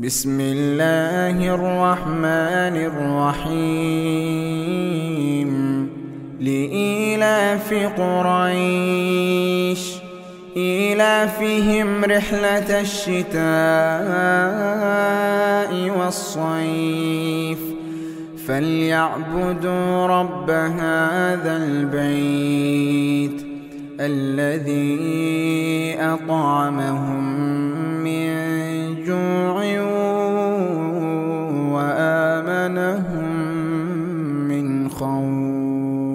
بسم الله الرحمن الرحيم. لإيلاف قريش إيلافهم رحلة الشتاء والصيف. فليعبدوا رب هذا البيت الذي أطعمهم أمانهم من خوف